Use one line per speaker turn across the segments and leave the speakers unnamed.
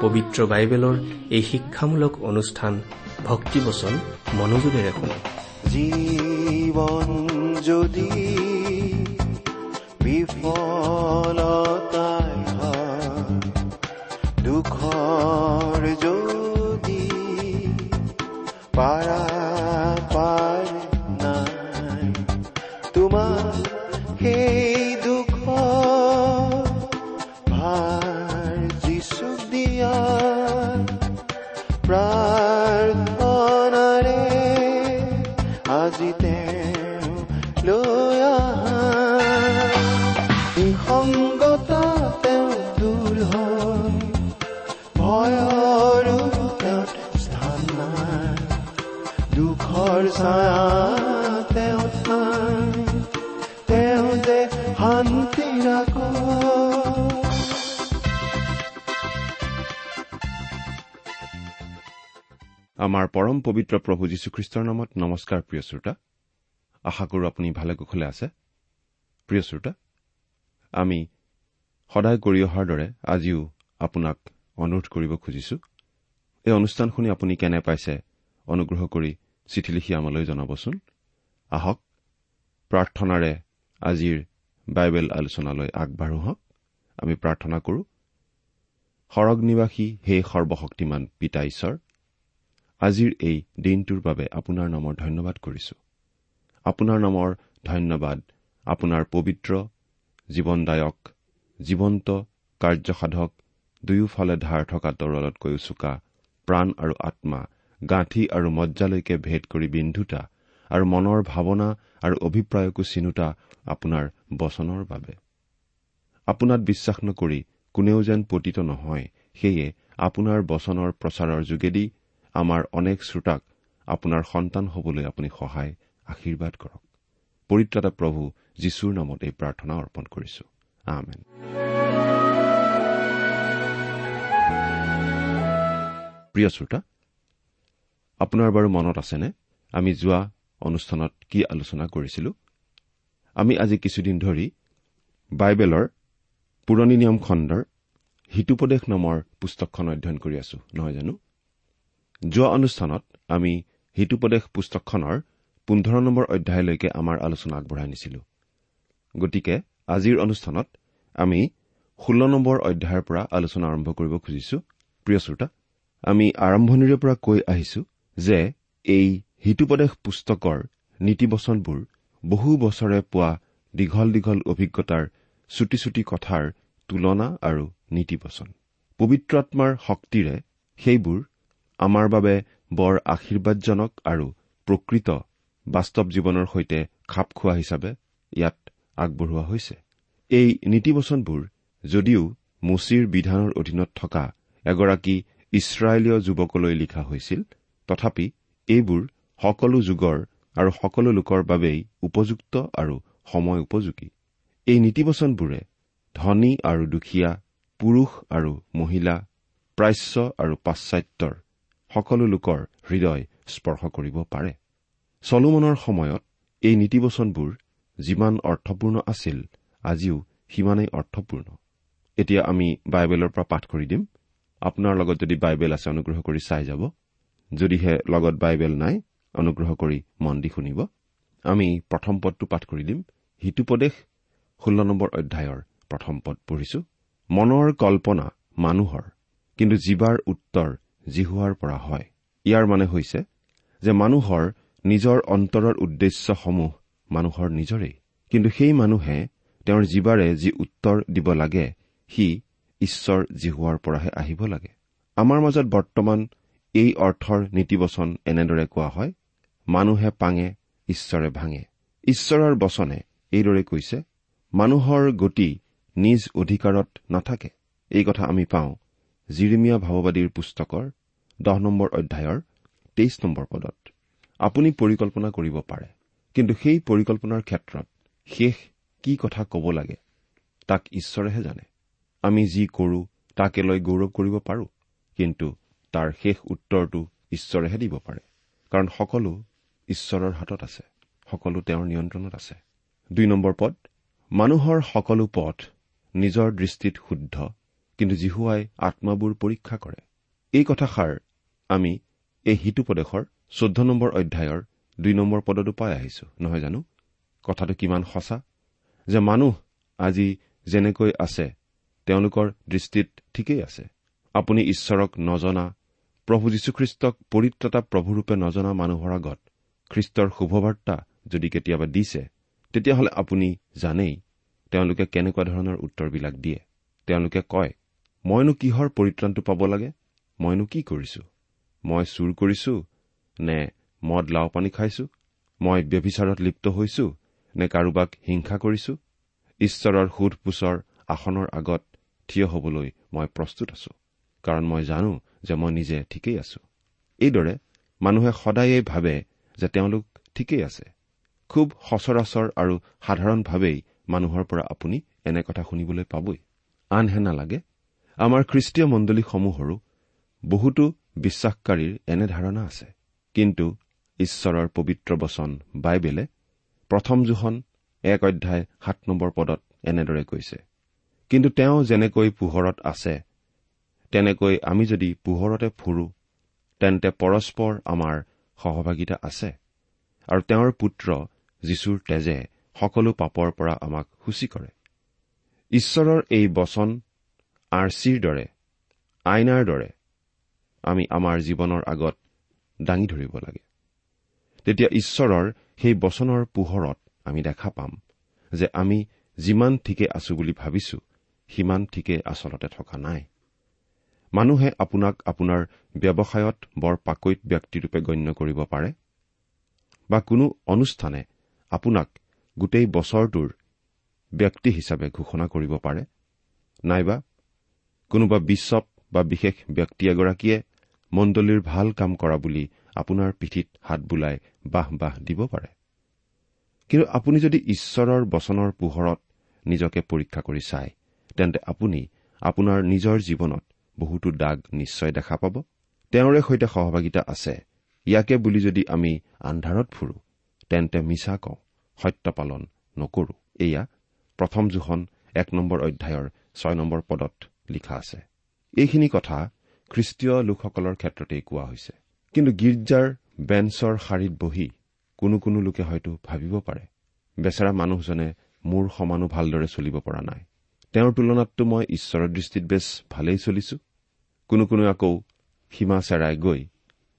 পবিত্ৰ বাইবেলৰ এই শিক্ষামূলক অনুষ্ঠান ভক্তিবচন মনোযোগেৰে শুনক
জীৱন যদি বিফলতাই দুখৰ যদি পাৰ your
আমাৰ পৰম পবিত্ৰ প্ৰভু যীশুখ্ৰীষ্টৰ নামত নমস্কাৰ প্ৰিয় শ্ৰোতা। আশা কৰো আপুনি ভালে কুশলে আছে। প্ৰিয় শ্ৰোতা আমি সদায় কৰি অহাৰ দৰে আজিও আপোনাক অনুৰোধ কৰিব খুজিছো। এই অনুষ্ঠান শুনি আপুনি কেনে পাইছে অনুগ্ৰহ কৰি চিঠি লিখি আমালৈ জনাবচোন। আহক প্ৰাৰ্থনাৰে আজিৰ বাইবেল আলোচনালৈ আগবাঢ়ো হওক। আমি প্ৰাৰ্থনা কৰো সৰগ নিবাসী হে সৰ্বশক্তিমান পিতা ঈশ্বৰ আজিৰ এই দিনটোৰ বাবে আপোনাৰ নামৰ ধন্যবাদ কৰিছো। আপোনাৰ নামৰ ধন্যবাদ আপোনাৰ পবিত্ৰ জীৱনদায়ক জীৱন্ত কাৰ্যসাধক দুয়োফালে ধাৰ থকা তৰলতকৈ চোকা প্ৰাণ আৰু আত্মা গাঁঠি আৰু মজ্জালৈকে ভেদ কৰি বিন্ধোতা আৰু মনৰ ভাৱনা আৰু অভিপ্ৰায়কো চিনোতা আপোনাৰ বচনৰ বাবে। আপোনাত বিশ্বাস নকৰি কোনেও যেন পতিত নহয় সেয়ে আপোনাৰ বচনৰ প্ৰচাৰৰ যোগেদি আমাৰ অনেক শ্ৰোতাক আপোনাৰ সন্তান হবলৈ আপুনি সহায় আশীৰ্বাদ কৰক। পৰিত্ৰাতা প্ৰভু যীশুৰ নামত এই প্ৰাৰ্থনা অৰ্পণ কৰিছো। আমেন। প্ৰিয় শ্ৰোতা আপোনাৰ বাৰু মনত আছেনে? আমি যোৱা অনুষ্ঠানত কি আলোচনা কৰিছিলো? আমি আজি কিছুদিন ধৰি বাইবেলৰ পুৰণি নিয়ম খণ্ডৰ হিতুপদেশ নামৰ পুস্তকখন অধ্যয়ন কৰি আছো নহয় জানো? যোৱা অনুষ্ঠানত আমি হিতুপদেশ পুস্তকখনৰ পোন্ধৰ নম্বৰ অধ্যায়লৈকে আমাৰ আলোচনা আগবঢ়াই নিছিলো। গতিকে আজিৰ অনুষ্ঠানত আমি ষোল্ল নম্বৰ অধ্যায়ৰ পৰা আলোচনা আৰম্ভ কৰিব খুজিছো। প্ৰিয় শ্ৰোতা আমি আৰম্ভণিৰে পৰা কৈ আহিছো যে এই হিতুপদেশ পুস্তকৰ নীতিবচনবোৰ বহু বছৰে পোৱা দীঘল দীঘল অভিজ্ঞতাৰ চুটি চুটি কথাৰ তুলনা আৰু নীতিবচন। পবিত্ৰ আত্মাৰ শক্তিৰে সেইবোৰ আমাৰ বাবে বৰ আশীৰ্বাদজনক আৰু প্ৰকৃত বাস্তৱ জীৱনৰ সৈতে খাপ খোৱা হিচাপে ইয়াত আগবঢ়োৱা হৈছে। এই নীতিবচনবোৰ যদিও মুচিৰ বিধানৰ অধীনত থকা এগৰাকী ইছৰাইলীয় যুৱকলৈ লিখা হৈছিল তথাপি এইবোৰ সকলো যুগৰ আৰু সকলো লোকৰ বাবেই উপযুক্ত আৰু সময় উপযোগী। এই নীতিবচনবোৰে ধনী আৰু দুখীয়া পুৰুষ আৰু মহিলা প্ৰাচ্য আৰু পাশ্চাত্যৰ সকলো লোকৰ হৃদয় স্পৰ্শ কৰিব পাৰে। চলোমনৰ সময়ত এই নীতিবচনবোৰ যিমান অৰ্থপূৰ্ণ আছিল আজিও সিমানেই অৰ্থপূৰ্ণ। এতিয়া আমি বাইবেলৰ পৰা পাঠ কৰি দিম। আপোনাৰ লগত যদি বাইবেল আছে অনুগ্ৰহ কৰি চাই যাব। যদিহে লগত বাইবেল নাই অনুগ্ৰহ কৰি মন দি শুনিব। আমি প্ৰথম পদটো পাঠ কৰি দিম। হিতুপদেশ ষোল্ল নম্বৰ অধ্যায়ৰ প্ৰথম পদ পঢ়িছো। মনৰ কল্পনা মানুহৰ কিন্তু জীৱাৰ উত্তৰ জিহুৱাৰ পৰা হয়। ইয়াৰ মানে হৈছে যে মানুহৰ নিজৰ অন্তৰৰ উদ্দেশ্যসমূহ মানুহৰ নিজৰেই। কিন্তু সেই মানুহে তেওঁৰ জীৱাৰে যি উত্তৰ দিব লাগে সি ঈশ্বৰ জিহুৱাৰ পৰাহে আহিব লাগে। আমাৰ মাজত বৰ্তমান এই অৰ্থৰ নীতিবচন এনেদৰে কোৱা হয় মানুহে পাঙে ঈশ্বৰে ভাঙে। ঈশ্বৰৰ বচনে এইদৰে কৈছে মানুহৰ গতি নিজ অধিকাৰত নাথাকে। এই কথা আমি পাওঁ জিৰিমীয়া ভাৱবাদীৰ পুস্তকৰ দহ নম্বৰ অধ্যায়ৰ তেইছ নম্বৰ পদত। আপুনি পৰিকল্পনা কৰিব পাৰে কিন্তু সেই পৰিকল্পনাৰ ক্ষেত্ৰত শেষ কি কথা ক'ব লাগে তাক ঈশ্বৰেহে জানে। আমি যি কৰো তাকে লৈ গৌৰৱ কৰিব পাৰো কিন্তু তাৰ শেষ উত্তৰটো ঈশ্বৰেহে দিব পাৰে কাৰণ সকলো ঈশ্বৰৰ হাতত আছে সকলো তেওঁৰ নিয়ন্ত্ৰণত আছে। দুই নম্বৰ পদ মানুহৰ সকলো পথ নিজৰ দৃষ্টিত শুদ্ধ কিন্তু জিহুৱাই আত্মাবোৰ পৰীক্ষা কৰে। এই কথাষাৰ আমি এই হিতুপদেশৰ চৈধ্য নম্বৰ অধ্যায়ৰ দুই নম্বৰ পদতো পাই আহিছো নহয় জানো? কথাটো কিমান সঁচা? যে মানুহ আজি যেনেকৈ আছে তেওঁলোকৰ দৃষ্টিত ঠিকেই আছে। আপুনি ঈশ্বৰক নজনা প্ৰভু যীশুখ্ৰীষ্টক পৰিত্ৰতা প্ৰভুৰূপে নজনা মানুহৰ আগত খ্ৰীষ্টৰ শুভবাৰ্তা যদি কেতিয়াবা দিছে তেতিয়াহ'লে আপুনি জানেই তেওঁলোকে কেনেকুৱা ধৰণৰ উত্তৰবিলাক দিয়ে। তেওঁলোকে কয় মইনো কিহৰ পৰিত্ৰাণটো পাব লাগে? মইনো কি কৰিছো? মই চুৰ কৰিছো নে মদ লাও পানী খাইছো? মই ব্যভিচাৰত লিপ্ত হৈছো নে কাৰোবাক হিংসা কৰিছো? ঈশ্বৰৰ সোধ পোছৰ আসনৰ আগত থিয় হবলৈ মই প্ৰস্তুত আছো কাৰণ মই জানো যে মই নিজে ঠিকেই আছো। এইদৰে মানুহে সদায়েই ভাবে যে তেওঁলোক ঠিকেই আছে। খুব সচৰাচৰ আৰু সাধাৰণভাৱেই মানুহৰ পৰা আপুনি এনে কথা শুনিবলৈ পাবই। আনহে নালাগে আমাৰ খ্ৰীষ্টীয় মণ্ডলীসমূহৰো বহুতো বিশ্বাসকাৰীৰ এনে ধাৰণা আছে। কিন্তু ঈশ্বৰৰ পবিত্ৰ বচন বাইবেলে প্ৰথম জোখন এক অধ্যায় সাত নম্বৰ পদত এনেদৰে কৈছে কিন্তু তেওঁ যেনেকৈ পোহৰত আছে তেনেকৈ আমি যদি পোহৰতে ফুৰো তেন্তে পৰস্পৰ আমাৰ সহভাগিতা আছে আৰু তেওঁৰ পুত্ৰ যীশুৰ তেজে সকলো পাপৰ পৰা আমাক সূচী কৰে। ঈশ্বৰৰ এই বচন আৰ্চিৰ দৰে আইনাৰ দৰে আমি আমাৰ জীৱনৰ আগত দাঙি ধৰিব লাগে। তেতিয়া ঈশ্বৰৰ সেই বচনৰ পোহৰত আমি দেখা পাম যে আমি যিমান ঠিকে আছো বুলি ভাবিছো সিমান ঠিকে আচলতে থকা নাই। মানুহে আপোনাক আপোনাৰ ব্যৱসায়ত বৰ পাকৈত ব্যক্তিৰূপে গণ্য কৰিব পাৰে? বা কোনো অনুষ্ঠানে আপোনাক গোটেই বছৰটোৰ ব্যক্তি হিচাপে ঘোষণা কৰিব পাৰে? নাইবা কোনোবা বিশ্বপ বা বিশেষ ব্যক্তি এগৰাকীয়ে মণ্ডলীৰ ভাল কাম কৰা বুলি আপোনাৰ পিঠিত হাত বোলাই বাহ বাহ দিব পাৰে। কিন্তু আপুনি যদি ঈশ্বৰৰ বচনৰ পোহৰত নিজকে পৰীক্ষা কৰি চায় তেন্তে আপুনি আপোনাৰ নিজৰ জীৱনত বহুতো দাগ নিশ্চয় দেখা পাব। তেওঁৰে সৈতে সহভাগিতা আছে। ইয়াকে বুলি যদি আমি আন্ধাৰত ফুৰো তেন্তে মিছা কওঁ সত্য পালন নকৰো। এয়া প্ৰথম জোখন এক নম্বৰ অধ্যায়ৰ ছয় নম্বৰ পদত লিখা আছে। এইখিনি কথা খ্ৰীষ্টীয় লোকসকলৰ ক্ষেত্ৰতেই কোৱা হৈছে। কিন্তু গীৰ্জাৰ বেঞ্চৰ শাৰীত বহি কোনো কোনো লোকে হয়তো ভাবিব পাৰে বেচেৰা মানুহজনে মোৰ সমানো ভালদৰে চলিব পৰা নাই। তেওঁৰ তুলনাততো মই ঈশ্বৰৰ দৃষ্টিত বেছ ভালেই চলিছো। কোনো কোনো আকৌ সীমা চেৰাই গৈ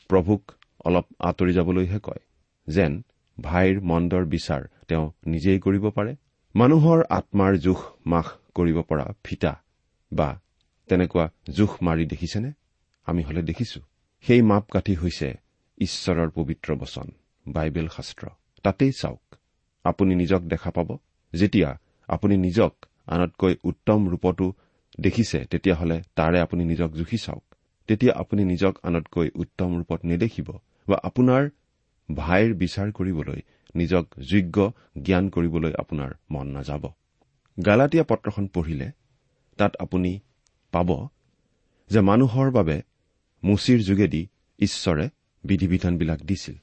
প্ৰভুক অলপ আঁতৰি যাবলৈহে কয় যেন ভাইৰ মন্দৰ বিচাৰ তেওঁ নিজেই কৰিব পাৰে। মানুহৰ আত্মাৰ জোখ মাখ কৰিব পৰা ফিতা বা তেনেকুৱা জোখ মাৰি দেখিছেনে? আমি হলে দেখিছো। সেই মাপকাঠি হৈছে ঈশ্বৰৰ পবিত্ৰ বচন বাইবেল শাস্ত্ৰ। তাতেই চাওক আপুনি নিজক দেখা পাব। যেতিয়া আপুনি নিজক আনতকৈ উত্তম ৰূপতো দেখিছে তেতিয়াহ'লে তাৰে আপুনি নিজক জুখি চাওক। তেতিয়া আপুনি নিজক আনতকৈ উত্তম ৰূপত নেদেখিব বা আপোনাৰ ভাইৰ বিচাৰ কৰিবলৈ নিজক যোগ্য জ্ঞান কৰিবলৈ আপোনাৰ মন নাযাব। গালাটীয়া পত্ৰখন পঢ়িলে তাত আপুনি পাব যে মানুহৰ বাবে মুচিৰ যোগেদি ঈশ্বৰে বিধি বিধানবিলাক দিছিল।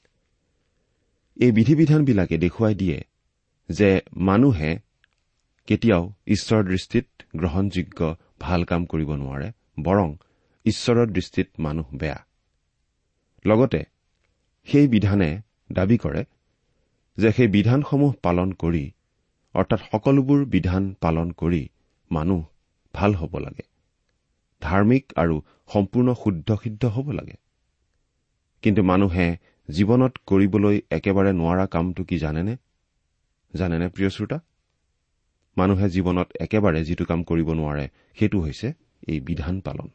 এই বিধি বিধানবিলাকে দেখুৱাই দিয়ে যে মানুহে কেতিয়াও ঈশ্বৰৰ দৃষ্টিত গ্ৰহণযোগ্য ভাল কাম কৰিব নোৱাৰে বৰং ঈশ্বৰৰ দৃষ্টিত মানুহ বেয়া। লগতে সেই বিধানে দাবী কৰে যে সেই বিধানসমূহ পালন কৰি অৰ্থাৎ সকলোবোৰ বিধান পালন কৰি মানুহ ভাল হ'ব লাগে। ধাৰ্মিক আৰু সম্পূৰ্ণ শুদ্ধ সিদ্ধ হ'ব লাগে। কিন্তু মানুহে জীৱনত কৰিবলৈ একেবাৰে নোৱাৰা কামটো কি জানেনে? জানেনে প্ৰিয় শ্ৰোতা? মানুহে জীৱনত একেবাৰে যিটো কাম কৰিব নোৱাৰে সেইটো হৈছে এই বিধান পালন।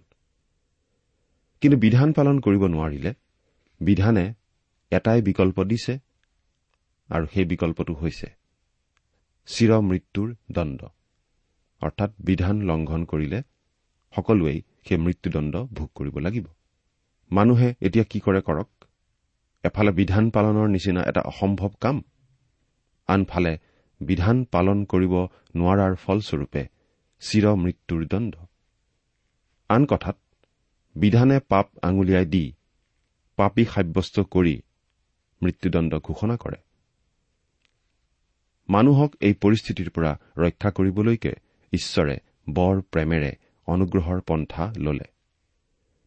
কিন্তু বিধান পালন কৰিব নোৱাৰিলে বিধানে এটাই বিকল্প দিছে আৰু সেই বিকল্পটো হৈছে চিৰ মৃত্যুৰ দণ্ড। অৰ্থাৎ বিধান লংঘন কৰিলে সকলোৱেই সেই মৃত্যুদণ্ড ভোগ কৰিব লাগিব। মানুহে এতিয়া কি কৰে কৰক? এফালে বিধান পালনৰ নিচিনা এটা অসম্ভৱ কাম আনফালে বিধান পালন কৰিব নোৱাৰাৰ ফলস্বৰূপে চিৰ মৃত্যুৰ দণ্ড। আন কথাত বিধানে পাপ আঙুলিয়াই দি পাপী সাব্যস্ত কৰি মৃত্যুদণ্ড ঘোষণা কৰে। মানুহক এই পৰিস্থিতিৰ পৰা ৰক্ষা কৰিবলৈকে ঈশ্বৰে বৰ প্ৰেমেৰে অনুগ্ৰহৰ পন্থা ললে।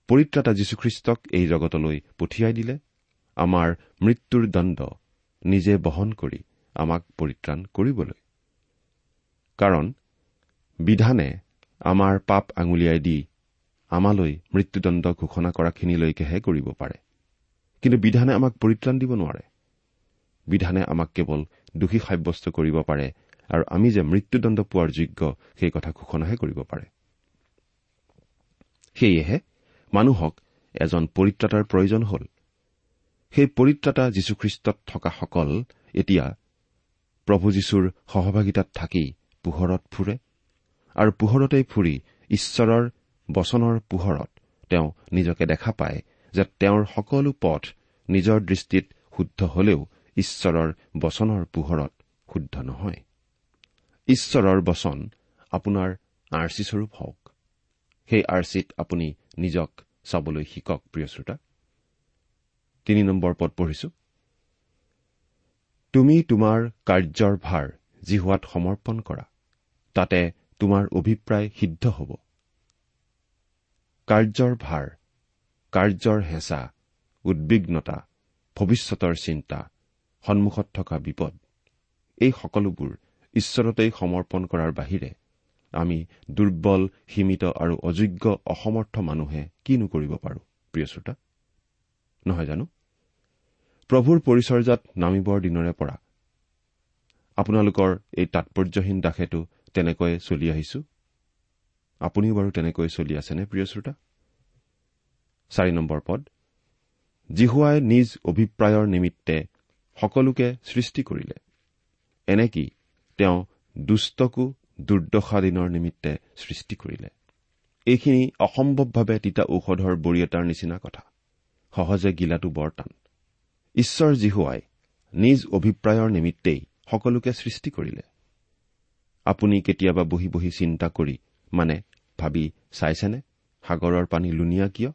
পৰিত্ৰাতা যীশুখ্ৰীষ্টক এই জগতলৈ পঠিয়াই দিলে। আমাৰ মৃত্যুৰ দণ্ড নিজে বহন কৰি আমাক পৰিত্ৰাণ কৰিবলৈ। কাৰণ বিধানে আমাৰ পাপ আঙুলিয়াই দি আমালৈ মৃত্যুদণ্ড ঘোষণা কৰাখিনিলৈকেহে কৰিব পাৰে। কিন্তু বিধানে আমাক পৰিত্ৰাণ দিব নোৱাৰে। বিধানে আমাক কেৱল দোষী সাব্যস্ত কৰিব পাৰে আৰু আমি যে মৃত্যুদণ্ড পোৱাৰ যোগ্য সেই কথা ঘোষণাহে কৰিব পাৰে। সেয়েহে মানুহক এজন পৰিত্ৰাতাৰ প্ৰয়োজন হ'ল। সেই পৰিত্ৰাতা যীশুখ্ৰীষ্টত থকাসকল এতিয়া প্ৰভু যীশুৰ সহভাগিতাত থাকি পোহৰত ফুৰে আৰু পোহৰতেই ফুৰি ঈশ্বৰৰ বচনৰ পোহৰত তেওঁ নিজকে দেখা পায় যে তেওঁৰ সকলো পথ নিজৰ দৃষ্টিত শুদ্ধ হলেও ঈশ্বৰৰ বচনৰ পোহৰত শুদ্ধ নহয়। ঈশ্বৰৰ বচন আপোনাৰ আৰ্চিস্বৰূপ হওক। সেই আৰ্চিত আপুনি নিজক চাবলৈ শিকক প্ৰিয় শ্ৰোতা। তিনি নম্বৰ পদ পঢ়িছো। তুমি তোমাৰ কাৰ্যৰ ভাৰ যি হোৱাত সমৰ্পণ কৰা তাতে তোমাৰ অভিপ্ৰায় সিদ্ধ হ'ব। কাৰ্যৰ ভাৰ কাৰ্যৰ হেঁচা উদ্বিগ্নতা ভৱিষ্যতৰ চিন্তা সন্মুখত থকা বিপদ এই সকলোবোৰ ঈশ্বৰতেই সমৰ্পণ কৰাৰ বাহিৰে আমি দুৰ্বল সীমিত আৰু অযোগ্য অসমৰ্থ মানুহে কিনো কৰিব পাৰো? প্ৰিয় শ্ৰোতা নহয় জানো? প্ৰভুৰ পৰিচৰ্যাত নামিবৰ দিনৰে পৰা আপোনালোকৰ এই তাৎপৰ্যহীন দাসেতো তেনেকৈয়ে চলি আহিছো। আপুনিও বাৰু তেনেকৈ চলি আছেনে প্ৰিয় শ্ৰোতা? চাৰি নম্বৰ পদ জিহুৱাই নিজ অভিপ্ৰায়ৰ নিমিত্তে সকলোকে সৃষ্টি কৰিলে। এনেকি তেওঁ দুষ্টকো দুৰ্দশা দিনৰ নিমিত্তে সৃষ্টি কৰিলে। এইখিনি অসম্ভৱভাৱে তিতা ঔষধৰ বৰি এটাৰ নিচিনা কথা। সহজে গিলাটো বৰ টান। ঈশ্বৰ জিহুৱাই নিজ অভিপ্ৰায়ৰ নিমিত্তেই সকলোকে সৃষ্টি কৰিলে। আপুনি কেতিয়াবা বহি বহি চিন্তা কৰি মানে ভাবি চাইছেনে? সাগৰৰ পানী লুনিয়া কিয়?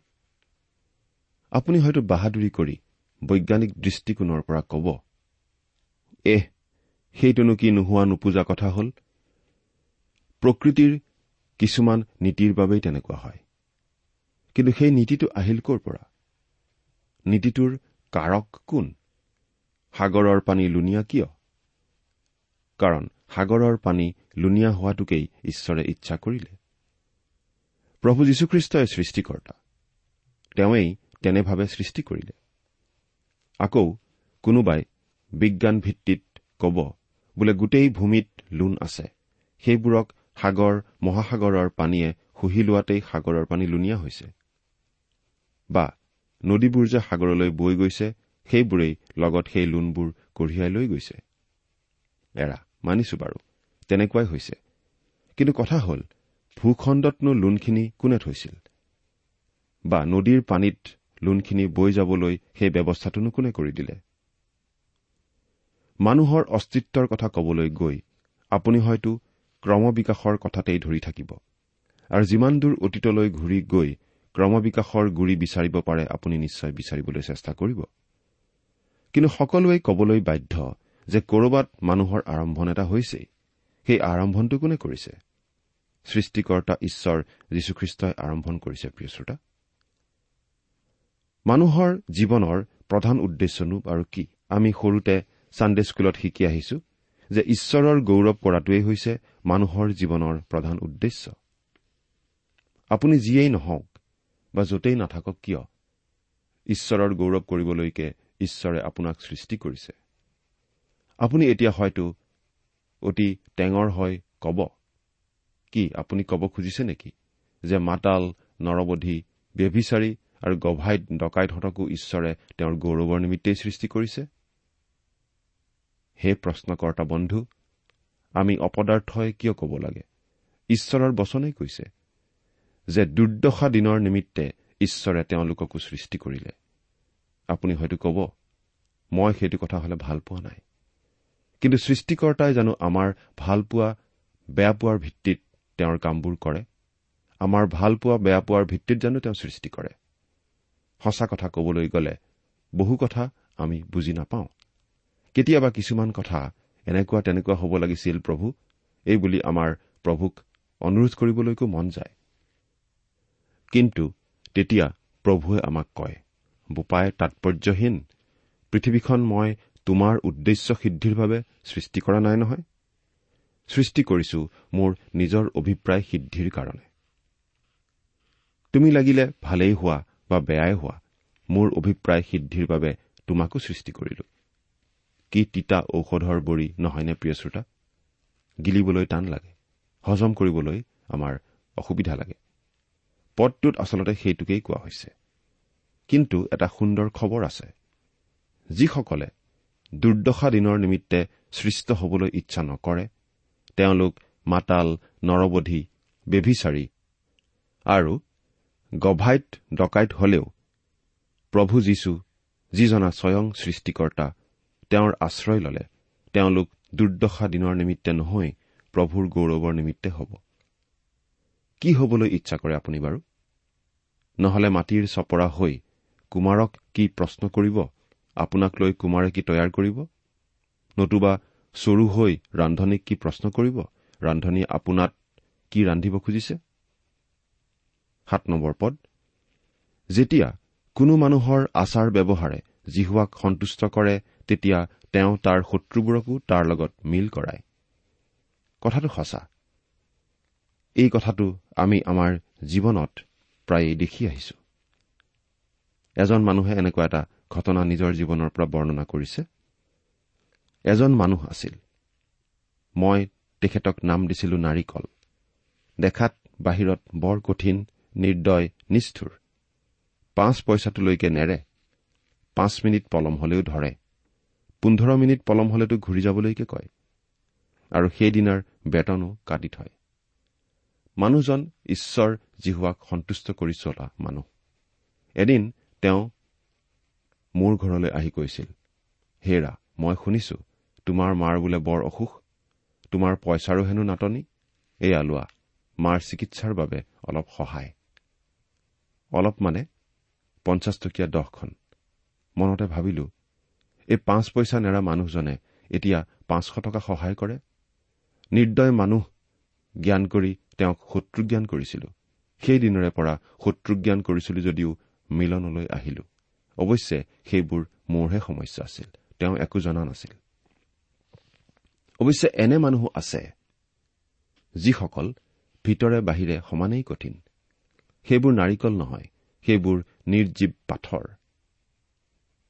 আপুনি হয়তো বাহাদুৰি কৰি বৈজ্ঞানিক দৃষ্টিকোণৰ পৰা কব এহ সেইটোনো কি নোহোৱা নোপোজা কথা হ'ল? প্ৰকৃতিৰ কিছুমান নীতিৰ বাবেই তেনেকুৱা হয়। কিন্তু সেই নীতিটো আহিল ক'ৰ পৰা? নীতিটোৰ কাৰক কোন? সাগৰৰ পানী লুনিয়া কিয়? কাৰণ সাগৰৰ পানী লুনিয়া হোৱাটোকেই ঈশ্বৰে ইচ্ছা কৰিলে। প্ৰভু যীশুখ্ৰীষ্টই সৃষ্টিকৰ্তা। তেওঁই তেনেভাৱে সৃষ্টি কৰিলে। আকৌ কোনোবাই বিজ্ঞান ভিত্তিত কব বোলে গোটেই ভূমিত লোন আছে। সেইবোৰক সাগৰ মহাসাগৰৰ পানীয়ে শুহি লোৱাতেই সাগৰৰ পানী লুনিয়া হৈছে। বা নদীবোৰ যে সাগৰলৈ বৈ গৈছে সেইবোৰেই লগত সেই লোনবোৰ কঢ়িয়াই লৈ গৈছে। এৰা মানিছো বাৰু তেনেকুৱাই হৈছে। কিন্তু কথা হ'ল ভূখণ্ডতনো লোনখিনি কোনে থৈছিল? বা নদীৰ পানীত লোনখিনি বৈ যাবলৈ সেই ব্যৱস্থাটোনো কোনে কৰি দিলে? মানুহৰ অস্তিত্বৰ কথা কবলৈ গৈ আপুনি হয়তো ক্ৰমবিকাশৰ কথাতেই ধৰি থাকিব। আৰু যিমান দূৰ অতীতলৈ ঘূৰি গৈ ক্ৰমবিকাশৰ গুৰি বিচাৰিব পাৰে আপুনি নিশ্চয় বিচাৰিবলৈ চেষ্টা কৰিব। কিন্তু সকলোৱে কবলৈ বাধ্য যে কৰবাত মানুহৰ আৰম্ভণ এটা হৈছেই। সেই আৰম্ভণটো কোনে কৰিছে? সৃষ্টিকৰ্তা ঈশ্বৰ যীশুখ্ৰীষ্টই আৰম্ভণ কৰিছে প্ৰিয় শ্ৰোতা। মানুহৰ জীৱনৰ প্ৰধান উদ্দেশ্যনো আৰু কি? আমি সৰুতে ছানডে স্কুলত শিকি আহিছো যে ঈশ্বৰৰ গৌৰৱ কৰাটোৱেই হৈছে মানুহৰ জীৱনৰ প্ৰধান উদ্দেশ্য। আপুনি যিয়েই নহওক বা য'তেই নাথাকক কিয় ঈশ্বৰৰ গৌৰৱ কৰিবলৈকে ঈশ্বৰে আপোনাক সৃষ্টি কৰিছে। আপুনি এতিয়া হয়তো অতি টেঙৰ হয় কব কি আপুনি কব খুজিছে নেকি যে মাতাল নৰবধি ব্যভিচাৰী আৰু গভাইত ডকাইতহঁতকো ঈশ্বৰে তেওঁৰ গৌৰৱৰ নিমিত্তেই সৃষ্টি কৰিছে? হে প্ৰশ্নকৰ্তা বন্ধু আমি অপদাৰ্থই কিয় ক'ব লাগে? ঈশ্বৰৰ বচনেই কৈছে যে দুৰ্দশা দিনৰ নিমিত্তে ঈশ্বৰে তেওঁলোককো সৃষ্টি কৰিলে। আপুনি হয়তো ক'ব মই সেইটো কথা হলে ভাল পোৱা নাই। কিন্তু সৃষ্টিকৰ্তাই জানো আমাৰ ভাল পোৱা বেয়া পোৱাৰ ভিত্তিত তেওঁৰ কামবোৰ কৰে? আমাৰ ভাল পোৱা বেয়া পোৱাৰ ভিত্তিত জানো তেওঁ সৃষ্টি কৰে? সঁচা কথা কবলৈ গ'লে বহু কথা আমি বুজি নাপাওঁ। কেতিয়াবা কিছুমান কথা এনেকুৱা তেনেকুৱা হ'ব লাগিছিল প্ৰভু এই বুলি আমাৰ প্ৰভুক অনুৰোধ কৰিবলৈকো মন যায়। কিন্তু তেতিয়া প্ৰভুৱে আমাক কয় বোপাই তাৎপৰ্যহীন পৃথিৱীখন মই তোমাৰ উদ্দেশ্য সিদ্ধিৰ বাবে সৃষ্টি কৰা নাই নহয়। সৃষ্টি কৰিছো মোৰ নিজৰ অভিপ্ৰায় সিদ্ধিৰ কাৰণে। তুমি লাগিলে ভালেই হোৱা বা বেয়াই হোৱা মোৰ অভিপ্ৰায় সিদ্ধিৰ বাবে তোমাকো সৃষ্টি কৰিলো। কি তিতা ঔষধৰ বৰি নহয়নে প্ৰিয় শ্ৰোতা? গিলিবলৈ টান লাগে। হজম কৰিবলৈ আমাৰ অসুবিধা লাগে। পদটোত আচলতে সেইটোকেই কোৱা হৈছে। কিন্তু এটা সুন্দৰ খবৰ আছে। যিসকলে দুৰ্দশা দিনৰ নিমিত্তে সৃষ্ট হবলৈ ইচ্ছা নকৰে তেওঁলোক মাতাল নৰবধি বেভিচাৰী আৰু গভাইত ডকাইত হলেও প্ৰভু যীশু যিজনা স্বয়ং সৃষ্টিকৰ্তা তেওঁৰ আশ্ৰয় ললে। তেওঁলোক দুৰ্দশা দিনৰ নিমিত্তে নহৈ প্ৰভুৰ গৌৰৱৰ নিমিত্তে হ'ব। কি হবলৈ ইচ্ছা কৰে আপুনি বাৰু? নহলে মাটিৰ চপৰা হৈ কুমাৰক কি প্ৰশ্ন কৰিব? আপোনাক লৈ কুমাৰে কি তৈয়াৰ কৰিব? নতুবা চৰু হৈ ৰান্ধনীক কি প্ৰশ্ন কৰিব? ৰান্ধনীয়ে আপোনাত কি ৰান্ধিব খুজিছে? সাত নম্বৰ পদ। যেতিয়া কোনো মানুহৰ আচাৰ ব্যৱহাৰে জিহুৱাক সন্তুষ্ট কৰে তেতিয়া তেওঁ তাৰ শত্ৰুবোৰকো তাৰ লগত মিল কৰায় কথাটো সঁচা। এই কথাটো আমি আমাৰ জীৱনত প্ৰায়েই দেখি আহিছো। এজন মানুহে এনেকুৱা এটা ঘটনা নিজৰ জীৱনৰ পৰা বৰ্ণনা কৰিছে। এজন মানুহ আছিল। মই তেখেতক নাম দিছিলো নাৰিকল। দেখাত বাহিৰত বৰ কঠিন নিৰ্দয় নিষ্ঠুৰ। পাঁচ পইচাটোলৈকে নেৰে। পাঁচ মিনিট পলম হলেও ধৰে। পোন্ধৰ মিনিট পলম হলেতো ঘূৰি যাবলৈকে কয়। আৰু সেইদিনাৰ বেতনো কাটি থয়। মানুহজন ঈশ্বৰ জিহুৱাক সন্তুষ্ট কৰি চলা মানুহ। এদিন তেওঁ মোৰ ঘৰলৈ আহি কৈছিল হেৰা মই শুনিছো তোমাৰ মাৰ বোলে বৰ অসুখ তোমাৰ পইচাৰো হেনো নাটনি। এয়া লোৱা মাৰ চিকিৎসাৰ বাবে অলপ সহায়। অলপ মানে পঞ্চাছ টকীয়া দহখন। মনতে ভাবিলো এই পাঁচ পইচা নেৰা মানুহজনে এতিয়া পাঁচশ টকা সহায় কৰে। নিৰ্দয় মানুহ জ্ঞান কৰি তেওঁক শত্ৰুজ্ঞান কৰিছিলো। সেইদিনৰে পৰা শত্ৰুজ্ঞান কৰিছিলো যদিও মিলনলৈ আহিলো। অৱশ্যে সেইবোৰ মোৰহে সমস্যা আছিল। তেওঁ একো জনা নাছিল। অৱশ্যে এনে মানুহ আছে যিসকল ভিতৰে বাহিৰে সমানেই কঠিন। সেইবোৰ নাৰিকল নহয় সেইবোৰ নিৰ্জীৱ পাথৰ।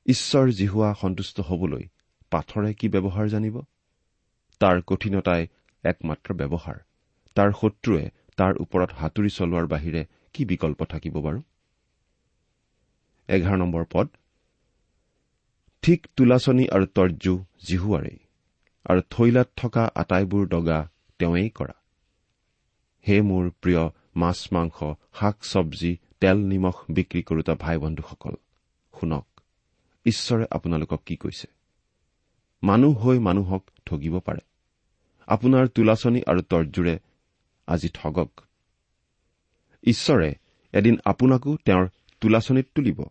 ঈশ্বৰ জিহুৱা সন্তুষ্ট হবলৈ পাথৰে কি ব্যৱহাৰ জানিব? তাৰ কঠিনতাই একমাত্ৰ ব্যৱহাৰ। তাৰ শত্ৰুৱে তাৰ ওপৰত হাতুৰি চলোৱাৰ বাহিৰে কি বিকল্প থাকিব বাৰু? এঘাৰ নম্বৰ পদ। ঠিক তোলাচনী আৰু তৰ্জু জিহুৱাৰেই আৰু থৈলাত থকা আটাইবোৰ দগা তেওঁৱেই কৰা। হে মোৰ প্ৰিয় মাছ মাংস শাক চব্জি তেল নিমখ বিক্ৰী কৰোতা ভাই বন্ধুসকল শুনক। ঈশ্বৰে আপোনালোকক কি কৈছে? মানুহ হৈ মানুহক ঠগিব পাৰে। আপোনাৰ তোলাচনী আৰু তৰ্জুৰে আজি ঠগক। ঈশ্বৰে এদিন আপোনাকো তেওঁৰ তোলাচনীত তুলিব।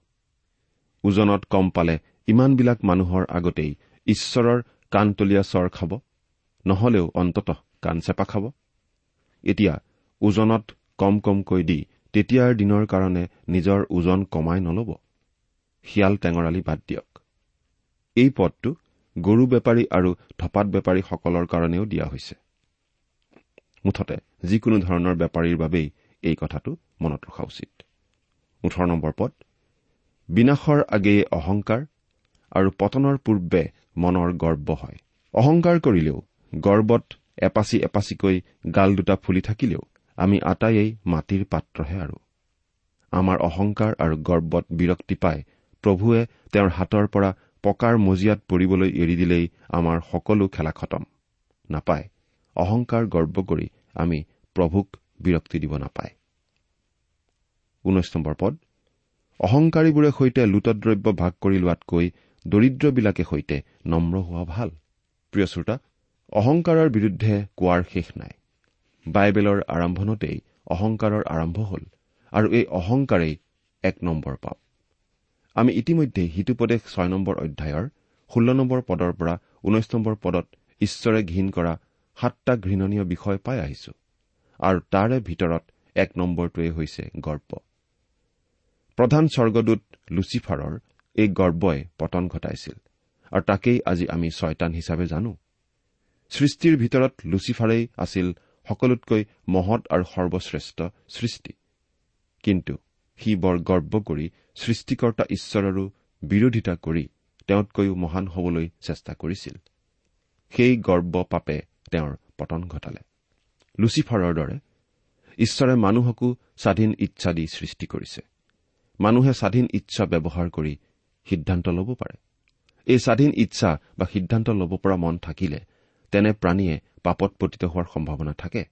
ওজনত কম পালে ইমানবিলাক মানুহৰ আগতেই ঈশ্বৰৰ কাণতলীয়া চৰ খাব নহলেও অন্ততঃ কাণ চেপা খাব। এতিয়া ওজনত কম কমকৈ দি তেতিয়াৰ দিনৰ কাৰণে নিজৰ ওজন কমাই নলব। শিয়াল টেঙৰালি বাদ দিয়ক। এই পদটো গৰু বেপাৰী আৰু ধপাত বেপাৰীসকলৰ কাৰণেও দিয়া হৈছে। মুঠতে যিকোনো ধৰণৰ বেপাৰীৰ বাবেই এই কথাটো মনত ৰখা উচিত। ওঠৰ নম্বৰ পদ বিনাশৰ আগেয়ে অহংকাৰ আৰু পতনৰ পূৰ্বে মনৰ গৰ্ব হয়। অহংকাৰ কৰিলেও গৰ্বত এপাচি এপাচিকৈ গাল দুটা ফুলি থাকিলেও আমি আটাইয়েই মাটিৰ পাত্ৰহে আৰু। আমাৰ অহংকাৰ আৰু গৰ্বত বিৰক্তি পাই প্ৰভুৱে তেওঁৰ হাতৰ পৰা পকাৰ মজিয়াত পৰিবলৈ এৰি দিলেই আমাৰ সকলো খেলা খতম। নাপায়। অহংকাৰ গৰ্ব কৰি আমি প্ৰভুক বিৰক্তি দিব নাপায়। পদ। অহংকাৰীবোৰে সৈতে লুটদ্ৰব্য ভাগ কৰি লোৱাতকৈ দৰিদ্ৰবিলাকে সৈতে নম্ৰ হোৱা ভাল। প্ৰিয় শ্ৰোতা অহংকাৰৰ বিৰুদ্ধে কোৱাৰ শেষ নাই। বাইবেলৰ আৰম্ভণতেই অহংকাৰৰ আৰম্ভ হ'ল আৰু এই অহংকাৰেই এক নম্বৰ পাপ। আমি ইতিমধ্যে সিটোপদেশ ছয় নম্বৰ অধ্যায়ৰ ষোল্ল নম্বৰ পদৰ পৰা ঊনৈশ নম্বৰ পদত ঈশ্বৰে ঘীন কৰা সাতটা ঘৃণনীয় বিষয় পাই আহিছো আৰু তাৰে ভিতৰত এক নম্বৰটোৱে হৈছে গৰ্ব। প্ৰধান স্বৰ্গদূত লুচিফাৰৰ এই গৰ্বই পতন ঘটাইছিল আৰু তাকেই আজি আমি ছয়তান হিচাপে জানো। সৃষ্টিৰ ভিতৰত লুচিফাৰেই আছিল সকলোতকৈ মহৎ আৰু সৰ্বশ্ৰেষ্ঠ সৃষ্টি। কিন্তু সি বৰ গৰ্ব কৰি সৃষ্টিকৰ্তা ঈশ্বৰৰো বিৰোধিতা কৰি তেওঁতকৈও মহান হবলৈ চেষ্টা কৰিছিল। সেই গৰ্ব পাপে তেওঁৰ পতন ঘটালে। লুচিফাৰৰ দৰে ঈশ্বৰে মানুহকো স্বাধীন ইচ্ছা দি সৃষ্টি কৰিছে। মানুহে স্বাধীন ইচ্ছা ব্যৱহাৰ কৰি সিদ্ধান্ত ল'ব পাৰে। এই স্বাধীন ইচ্ছা বা সিদ্ধান্ত ল'ব পৰা মন থাকিলে তেনে প্ৰাণীয়ে পাপত পতিত হোৱাৰ সম্ভাৱনা থাকে।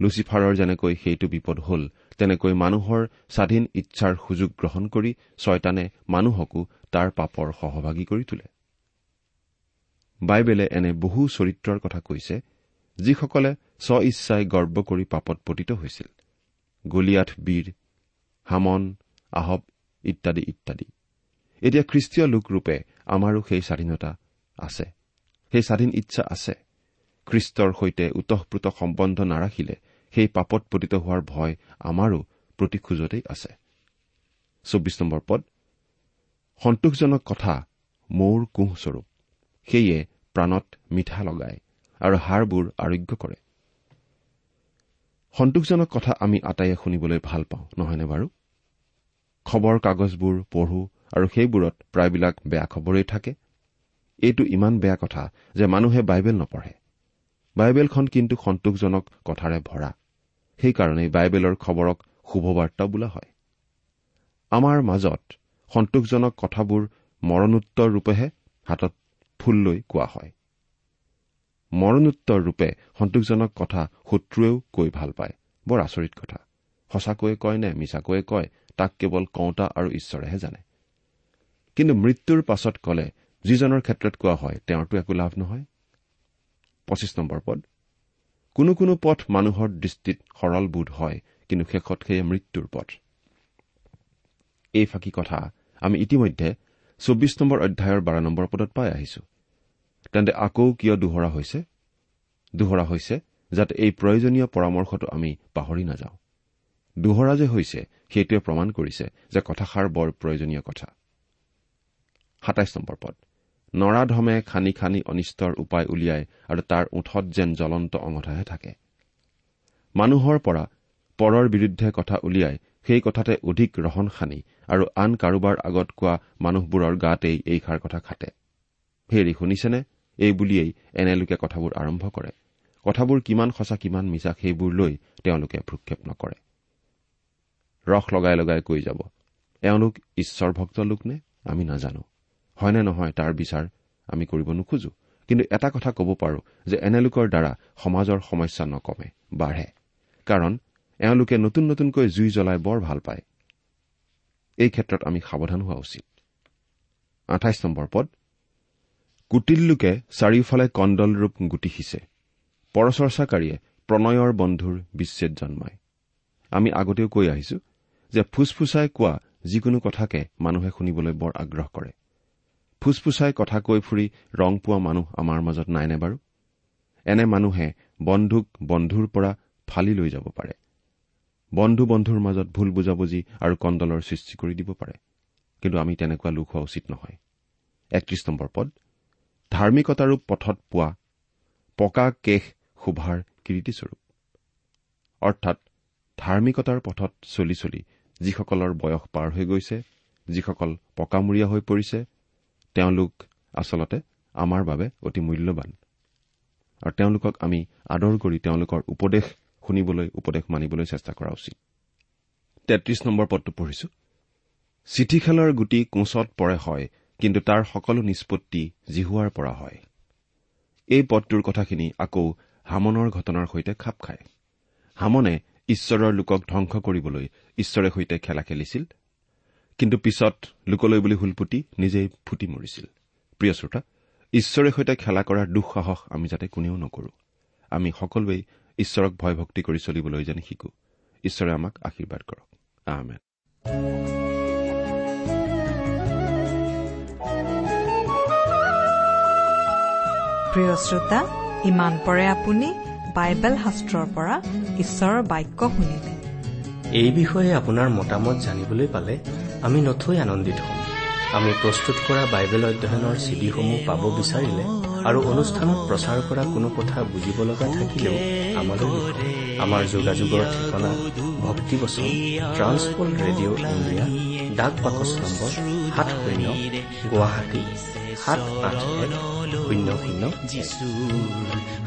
লুচিফাৰৰ যেনেকৈ সেইটো বিপদ হ'ল তেনেকৈ মানুহৰ স্বাধীন ইচ্ছাৰ সুযোগ গ্ৰহণ কৰি ছয়তানে মানুহকো তাৰ পাপৰ সহভাগী কৰি তোলে। বাইবেলে এনে বহু চৰিত্ৰৰ কথা কৈছে যিসকলে স্ব ইচ্ছাই গৰ্ব কৰি পাপত পতিত হৈছিল। গলিয়াঠ বীৰ হামন আহব ইত্যাদি ইত্যাদি। এতিয়া খ্ৰীষ্টীয় লোকৰূপে আমাৰো সেই স্বাধীনতা আছে। সেই স্বাধীন ইচ্ছা আছে। খ্ৰীষ্টৰ সৈতে ওতঃপ্ৰোত সম্বন্ধ নাৰাখিলে সেই পাপত পতিত হোৱাৰ ভয় আমাৰো প্ৰতি খোজতেই আছে। চৌবিশ নম্বৰ পদ। সন্তোষজনক কথা মৌৰ কোঁহস্বৰূপ। সেয়ে প্ৰাণত মিঠা লগায় আৰু হাড়বোৰ আৰোগ্য কৰে। সন্তোষজনক কথা আমি আটাইয়ে শুনিবলৈ ভাল পাওঁ নহয়নে বাৰু? খবৰ কাগজবোৰ পঢ়ো আৰু সেইবোৰত প্ৰায়বিলাক বেয়া খবৰেই থাকে। এইটো ইমান বেয়া কথা যে মানুহে বাইবেল নপঢ়ে। বাইবেলখন কিন্তু সন্তোষজনক কথাৰে ভৰা। সেইকাৰণেই বাইবেলৰ খবৰক শুভবাৰ্তা বোলা হয়। আমাৰ মাজত সন্তোষজনক কথাবোৰ মৰণোত্তৰ ৰূপেহে হাতত ফুল লৈ কোৱা হয়। মৰণোত্তৰ ৰূপে সন্তোষজনক কথা শত্ৰুৱেও কৈ ভাল পায়। বৰ আচৰিত কথা। সঁচাকৈয়ে কয় নে মিছাকৈয়ে কয় তাক কেৱল কওঁতা আৰু ঈশ্বৰেহে জানে। কিন্তু মৃত্যুৰ পাছত কলে যিজনৰ ক্ষেত্ৰত কোৱা হয় তেওঁৰতো একো লাভ নহয়। পঁচিছ নম্বৰ পদ। কোনো কোনো পথ মানুহৰ দৃষ্টিত সৰল বোধ হয় কিন্তু শেষত সেয়ে মৃত্যুৰ পথ। এই ফাঁকি কথা আমি ইতিমধ্যে চৌবিশ নম্বৰ অধ্যায়ৰ বাৰ নম্বৰ পদত পাই আহিছো। তেন্তে আকৌ কিয় দোহৰা হৈছে? দোহৰা হৈছে যাতে এই প্ৰয়োজনীয় পৰামৰ্শটো আমি পাহৰি নাযাওঁ। দোহৰা যে হৈছে সেইটোৱে প্ৰমাণ কৰিছে যে কথাষাৰ বৰ প্ৰয়োজনীয় কথা। সাতাইছ নম্বৰ পদ। নৰাধমে খানি খানি অনিষ্টৰ উপায় উলিয়াই আৰু তাৰ ওঠত যেন জ্বলন্ত অঙঠাহে থাকে। মানুহৰ পৰা পৰৰ বিৰুদ্ধে কথা উলিয়াই সেই কথাতে অধিক ৰহন সানি আৰু আন কাৰোবাৰ আগত কোৱা মানুহবোৰৰ গাতেই এইষাৰ কথা খাটে। হেৰি শুনিছেনে? এই বুলিয়েই এনেলোকে কথাবোৰ আৰম্ভ কৰে। কথাবোৰ কিমান সঁচা কিমান মিছা সেইবোৰ লৈ তেওঁলোকে ভ্ৰক্ষেপ নকৰে। ৰস লগাই লগাই কৈ যাব এওঁলোক ঈশ্বৰ ভক্ত লোক নে আমি নাজানো। হয়নে নহয় তাৰ বিচাৰ আমি কৰিব নোখোজো? কিন্তু এটা কথা ক'ব পাৰো যে এনেলোকৰ দ্বাৰা সমাজৰ সমস্যা নকমে বাঢ়ে। কাৰণ এওঁলোকে নতুন নতুনকৈ জুই জ্বলাই বৰ ভাল পায়। এই ক্ষেত্ৰত আমি সাৱধান হোৱা উচিত। আঠাইছ নম্বৰ পদ। কুটিল লোকে চাৰিওফালে কণ্ডল ৰূপ গুটি সিঁচে। পৰচৰ্চাকাৰীয়ে প্ৰণয়ৰ বন্ধুৰ বিচ্ছেদ জন্মায়। আমি আগতেও কৈ আহিছো যে ফুচফুচাই কোৱা যিকোনো কথাকে মানুহে শুনিবলৈ বৰ আগ্ৰহ কৰে। ফুচফুচাই কথা কৈ ফুৰি ৰং পোৱা মানুহ আমাৰ মাজত নাইনে বাৰু? এনে মানুহে বন্ধুক বন্ধুৰ পৰা ফালি লৈ যাব পাৰে। বন্ধু বন্ধুৰ মাজত ভুল বুজাবুজি আৰু কণ্ডলৰ সৃষ্টি কৰি দিব পাৰে। কিন্তু আমি তেনেকুৱা লোক হোৱা উচিত নহয়। একত্ৰিশ নম্বৰ পদ। ধাৰ্মিকতাৰো পথত পোৱা পকা কেশ শোভাৰ কীৰ্তিস্বৰূপ। অৰ্থাৎ ধাৰ্মিকতাৰ পথত চলি চলি যিসকলৰ বয়স পাৰ হৈ গৈছে যিসকল পকামূৰীয়া হৈ পৰিছে তেওঁলোক আচলতে আমাৰ বাবে অতি মূল্যৱান আৰু তেওঁলোকক আমি আদৰ কৰি তেওঁলোকৰ উপদেশ শুনিবলৈ উপদেশ মানিবলৈ চেষ্টা কৰা উচিত। তেত্ৰিশ নম্বৰ পদটো পঢ়িছো। চিঠিখেলৰ গুটি কোচত পৰে হয় কিন্তু তাৰ সকলো নিষ্পত্তি জিহুৱাৰ পৰা হয়। এই পদটোৰ কথাখিনি আকৌ হামনৰ ঘটনাৰ সৈতে খাপ খায়। হামনে ঈশ্বৰৰ লোকক ধ্বংস কৰিবলৈ ঈশ্বৰে সৈতে খেলা খেলিছিল কিন্তু পিছত লোকলৈ বুলি হুলপুটি নিজেই ফুটি মৰিছিল। প্ৰিয় শ্ৰোতা ঈশ্বৰে সৈতে খেলা কৰাৰ দুঃসাহস আমি যাতে কোনেও নকৰো। আমি সকলোৱেই ঈশ্বৰক ভয় ভক্তি কৰি চলিবলৈ যেন শিকো। ঈশ্বৰে আমাক আশীৰ্বাদ কৰক।
প্ৰিয় শ্ৰোতা ইমান পৰে আপুনি বাইবেল শাস্ত্ৰৰ পৰা ঈশ্বৰৰ বাক্য শুনিলে।
এই বিষয়ে আপোনাৰ মতামত জানিবলৈ পালে আমি নথৈ আনন্দিত হ'ম আমি প্ৰস্তুত কৰা বাইবেল অধ্যয়নৰ চিডিসমূহ পাব বিচাৰিলে আৰু অনুষ্ঠানত প্ৰচাৰ কৰা কোনো কথা বুজিব লগা থাকিলেও আমালৈ। আমাৰ যোগাযোগৰ ঠিকনা ভক্তিবচন ট্ৰান্সপল ৰেডিঅ' ইণ্ডিয়া ডাক বাকচ নম্বৰ সাত শূন্য গুৱাহাটী সাত আঠ এক শূন্য শূন্য এক।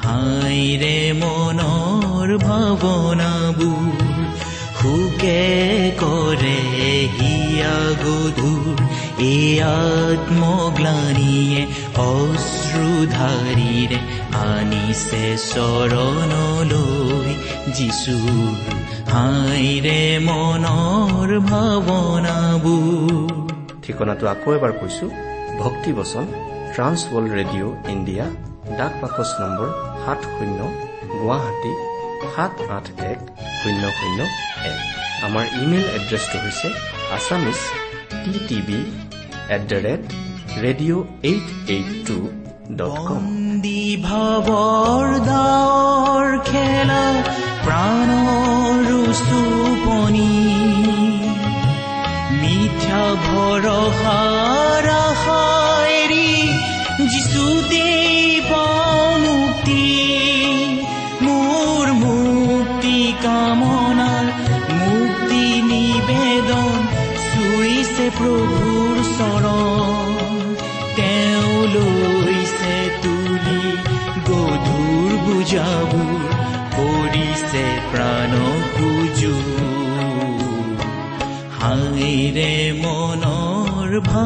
হাইৰে মনৰ ভাৱনাবোৰ সুকে কৰে হিয়া এ আত্মগ্লানিয়ে অশ্ৰুধাৰীৰে আনিছে চৰণলৈ যিচুৰ হাইৰে মনৰ ভাৱনাবোৰ।
ঠিকনাটো আকৌ এবাৰ কৈছো ভক্তিবচন ট্ৰান্স ৱৰ্ল্ড ৰেডিঅ' ইণ্ডিয়া ডাক বাকচ নম্বৰ সাত শূন্য গুৱাহাটী সাত আঠ এক শূন্য শূন্য এক। আমাৰ ইমেইল এড্ৰেছটো হৈছে Assamese T TV at the rate radio' eight eight two dot com.
ভাৱৰ দাৱৰ খেলা প্ৰাণৰ চুপনি ভৰসাৰ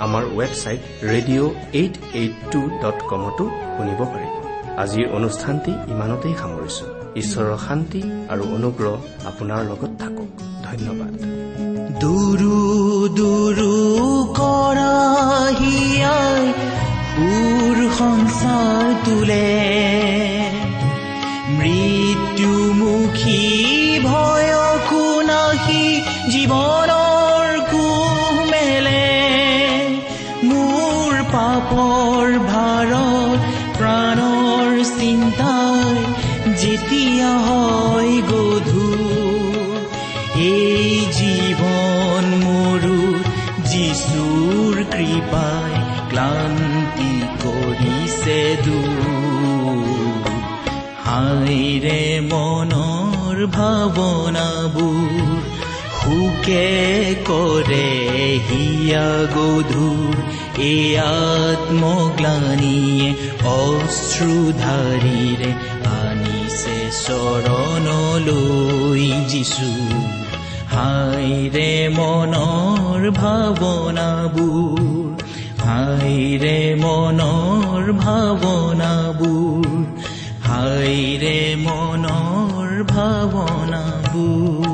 আমাৰ website radio' eight eight two dot কমতো শুনিব পাৰিব। আজিৰ অনুষ্ঠানটি ইমানতেই সামৰিছো। ঈশ্বৰৰ শান্তি আৰু অনুগ্ৰহ আপোনাৰ লগত থাকক। ধন্যবাদ।
দুৰু দুৰু কৰা হিয়াই সুৰ সংসাৰ তোলে। পাপৰ ভাৰত প্ৰাণৰ চিন্তাই যেতিয়া হয় গধুৰ এই জীৱন মোৰো যিচুৰ কৃপাই ক্লান্তি কৰিছে দূৰ হাইৰে মনৰ ভাৱনাবোৰ সুকে কৰে হিয়া গধুৰ এ আত্মগ্লানিয়ে অশ্ৰুধাৰীৰে আনিছে চৰণলৈ যিচু হাইৰে মনৰ ভাৱনাবোৰ হাইৰে মনৰ ভাৱনাবোৰ হাইৰে মনৰ ভাৱনাবোৰ